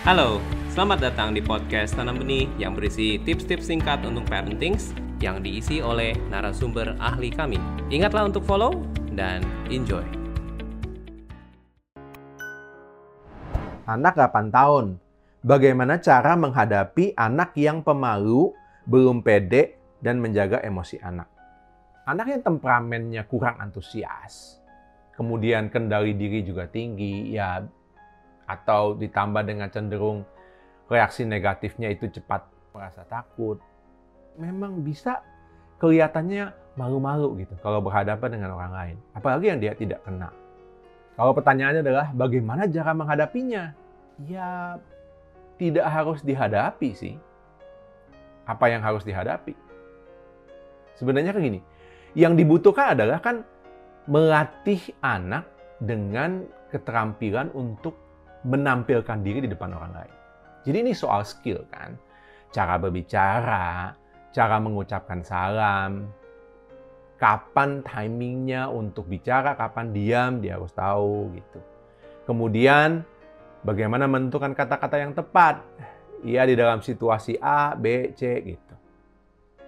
Halo, selamat datang di podcast Tanam Benih yang berisi tips-tips singkat untuk parenting yang diisi oleh narasumber ahli kami. Ingatlah untuk follow dan enjoy. Anak 8 tahun. Bagaimana cara menghadapi anak yang pemalu, belum pede, dan menjaga emosi anak? Anak yang temperamennya kurang antusias, kemudian kendali diri juga tinggi, ya atau ditambah dengan cenderung reaksi negatifnya itu cepat merasa takut, memang bisa kelihatannya malu-malu gitu kalau berhadapan dengan orang lain, apalagi yang dia tidak kenal. Kalau pertanyaannya adalah bagaimana cara menghadapinya? Ya tidak harus dihadapi sih. Apa yang harus dihadapi? Sebenarnya kan gini, yang dibutuhkan adalah kan melatih anak dengan keterampilan untuk menampilkan diri di depan orang lain. Jadi ini soal skill kan. Cara berbicara, cara mengucapkan salam, kapan timingnya untuk bicara, kapan diam, dia harus tahu gitu. Kemudian bagaimana menentukan kata-kata yang tepat. Iya di dalam situasi A, B, C gitu.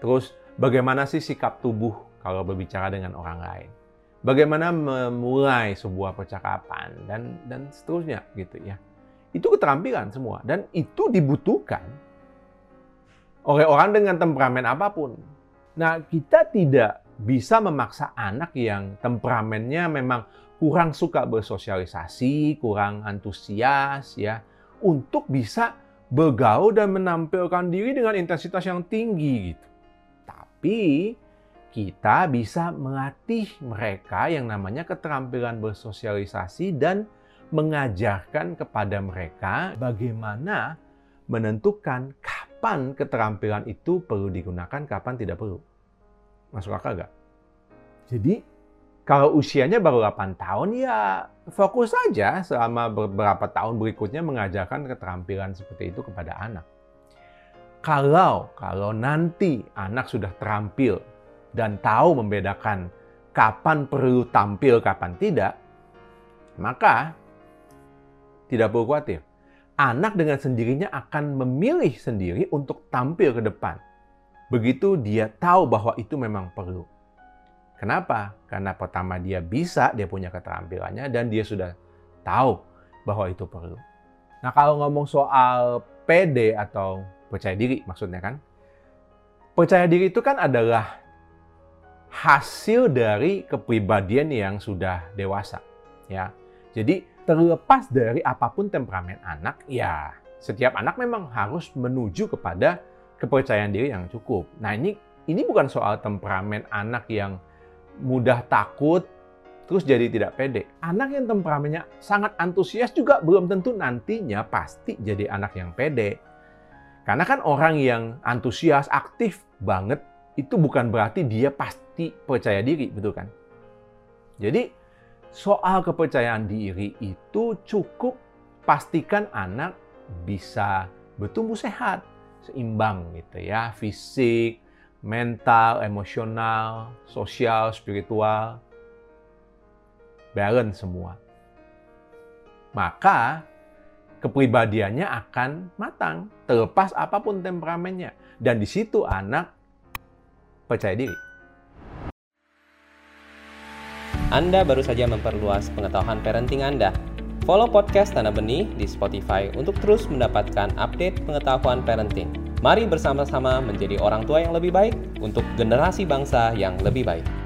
Terus bagaimana sih sikap tubuh kalau berbicara dengan orang lain bagaimana memulai sebuah percakapan dan dan seterusnya gitu ya. Itu keterampilan semua dan itu dibutuhkan oleh orang dengan temperamen apa pun. Nah, kita tidak bisa memaksa anak yang temperamennya memang kurang suka bersosialisasi, kurang antusias ya, untuk bisa bergaul dan menampilkan diri dengan intensitas yang tinggi gitu. Tapi kita bisa melatih mereka yang namanya keterampilan bersosialisasi dan mengajarkan kepada mereka bagaimana menentukan kapan keterampilan itu perlu digunakan, kapan tidak perlu. Masuk akal gak? Jadi, kalau usianya baru 8 tahun, ya fokus saja selama beberapa tahun berikutnya mengajarkan keterampilan seperti itu kepada anak. Kalau kalau nanti anak sudah terampil dan tahu membedakan kapan perlu tampil, kapan tidak, maka tidak perlu khawatir. Anak dengan sendirinya akan memilih sendiri untuk tampil ke depan. Begitu dia tahu bahwa itu memang perlu. Kenapa? Karena pertama dia bisa, dia punya keterampilannya, dan dia sudah tahu bahwa itu perlu. Nah kalau ngomong soal PD atau percaya diri maksudnya kan, percaya diri itu kan adalah hasil dari kepribadian yang sudah dewasa ya. Jadi terlepas dari apa pun temperamen anak, ya setiap anak memang harus menuju kepada kepercayaan diri yang cukup. Nah, ini ini bukan soal temperamen anak yang mudah takut terus jadi tidak pede. Anak yang temperamennya sangat antusias juga belum tentu nantinya pasti jadi anak yang pede. Karena kan orang yang antusias, aktif banget itu bukan berarti dia pasti percaya diri, betul kan? Jadi, soal kepercayaan diri itu cukup pastikan anak bisa bertumbuh sehat, seimbang gitu ya, fisik, mental, emosional, sosial, spiritual, balance semua. Maka kepribadiannya akan matang, terlepas apa pun temperamennya. Dan di situ anak percaya diri. Anda baru saja memperluas pengetahuan parenting Anda. Follow podcast Tanah Benih di Spotify untuk terus mendapatkan update pengetahuan parenting. Mari bersama-sama menjadi orang tua yang lebih baik untuk generasi bangsa yang lebih baik.